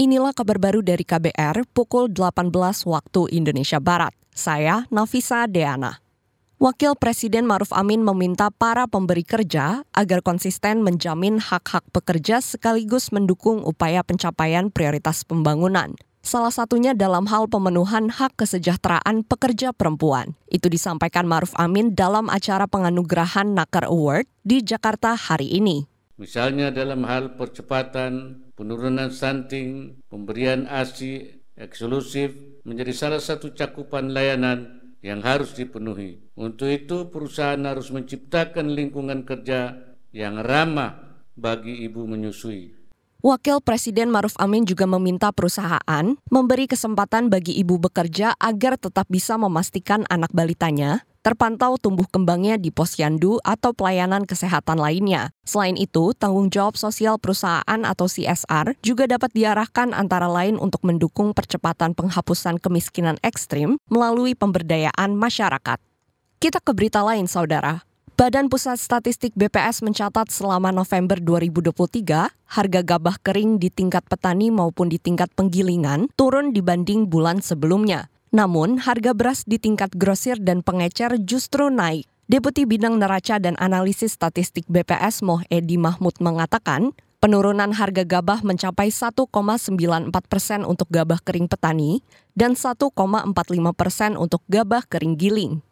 Inilah kabar baru dari KBR pukul 18 waktu Indonesia Barat. Saya Nafisa Deana. Wakil Presiden Maruf Amin meminta para pemberi kerja agar konsisten menjamin hak-hak pekerja sekaligus mendukung upaya pencapaian prioritas pembangunan. Salah satunya dalam hal pemenuhan hak kesejahteraan pekerja perempuan. Itu disampaikan Maruf Amin dalam acara penganugerahan Nakar Award di Jakarta hari ini. Misalnya dalam hal percepatan penurunan stunting, pemberian ASI eksklusif menjadi salah satu cakupan layanan yang harus dipenuhi. Untuk itu perusahaan harus menciptakan lingkungan kerja yang ramah bagi ibu menyusui. Wakil Presiden Maruf Amin juga meminta perusahaan memberi kesempatan bagi ibu bekerja agar tetap bisa memastikan anak balitanya terpantau tumbuh kembangnya di posyandu atau pelayanan kesehatan lainnya. Selain itu, tanggung jawab sosial perusahaan atau CSR juga dapat diarahkan antara lain untuk mendukung percepatan penghapusan kemiskinan ekstrim melalui pemberdayaan masyarakat. Kita ke berita lain, saudara. Badan Pusat Statistik BPS mencatat selama November 2023, harga gabah kering di tingkat petani maupun di tingkat penggilingan turun dibanding bulan sebelumnya. Namun, harga beras di tingkat grosir dan pengecer justru naik. Deputi Bidang Neraca dan Analisis Statistik BPS Moh Edi Mahmud mengatakan, penurunan harga gabah mencapai 1,94 persen untuk gabah kering petani dan 1,45 persen untuk gabah kering giling.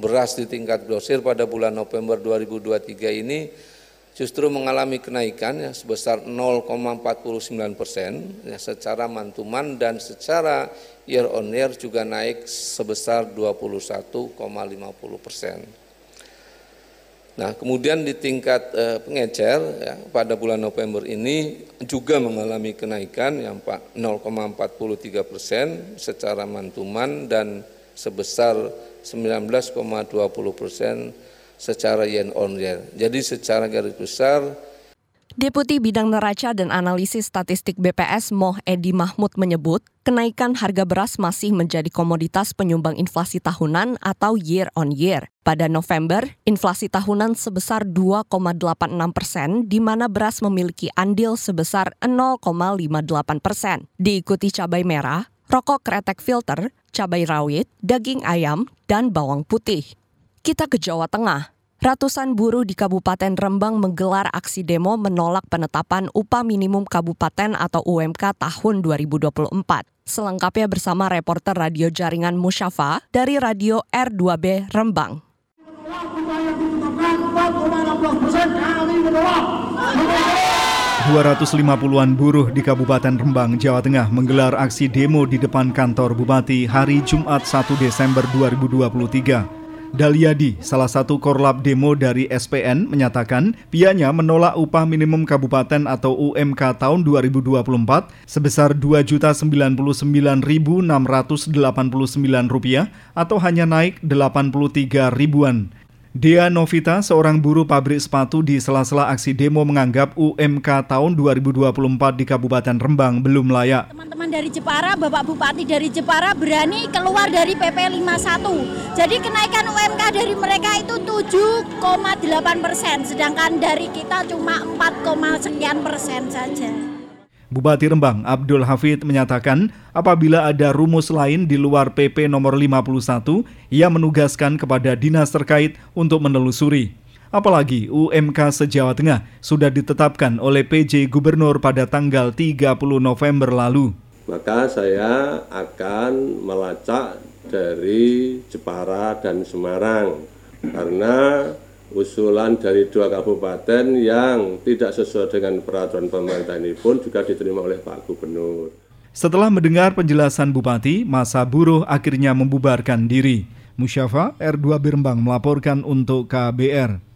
Beras di tingkat grosir pada bulan November 2023 ini justru mengalami kenaikan ya, sebesar 0,49 persen ya, secara mantuman dan secara year on year juga naik sebesar 21,50 persen. Nah, kemudian di tingkat eh, pengecer ya, pada bulan November ini juga mengalami kenaikan yang 0,43 persen secara mantuman dan sebesar 19,20 persen secara yen on year. Jadi secara garis besar Deputi Bidang Neraca dan Analisis Statistik BPS Moh Edi Mahmud menyebut, kenaikan harga beras masih menjadi komoditas penyumbang inflasi tahunan atau year on year. Pada November, inflasi tahunan sebesar 2,86 persen, di mana beras memiliki andil sebesar 0,58 persen. Diikuti cabai merah, rokok kretek filter, cabai rawit, daging ayam, dan bawang putih. Kita ke Jawa Tengah. Ratusan buruh di Kabupaten Rembang menggelar aksi demo menolak penetapan upah minimum kabupaten atau UMK tahun 2024. Selengkapnya bersama reporter radio jaringan Musyafa dari Radio R2B Rembang. 250-an buruh di Kabupaten Rembang, Jawa Tengah menggelar aksi demo di depan kantor Bupati hari Jumat 1 Desember 2023. Daliadi, salah satu korlap demo dari SPN, menyatakan pihaknya menolak upah minimum kabupaten atau UMK tahun 2024 sebesar Rp2.099.689 atau hanya naik 83 ribuan. Dea Novita, seorang buruh pabrik sepatu di sela-sela aksi demo menganggap UMK tahun 2024 di Kabupaten Rembang belum layak. Teman-teman dari Jepara, Bapak Bupati dari Jepara berani keluar dari PP 51. Jadi kenaikan UMK dari mereka itu 7,8 persen, sedangkan dari kita cuma 4, sekian persen saja. Bupati Rembang Abdul Hafid menyatakan apabila ada rumus lain di luar PP nomor 51, ia menugaskan kepada dinas terkait untuk menelusuri. Apalagi UMK se-Jawa Tengah sudah ditetapkan oleh PJ Gubernur pada tanggal 30 November lalu. Maka saya akan melacak dari Jepara dan Semarang karena usulan dari dua kabupaten yang tidak sesuai dengan peraturan pemerintah ini pun juga diterima oleh Pak Gubernur. Setelah mendengar penjelasan Bupati, masa buruh akhirnya membubarkan diri. Musyafa R2 Birembang melaporkan untuk KBR.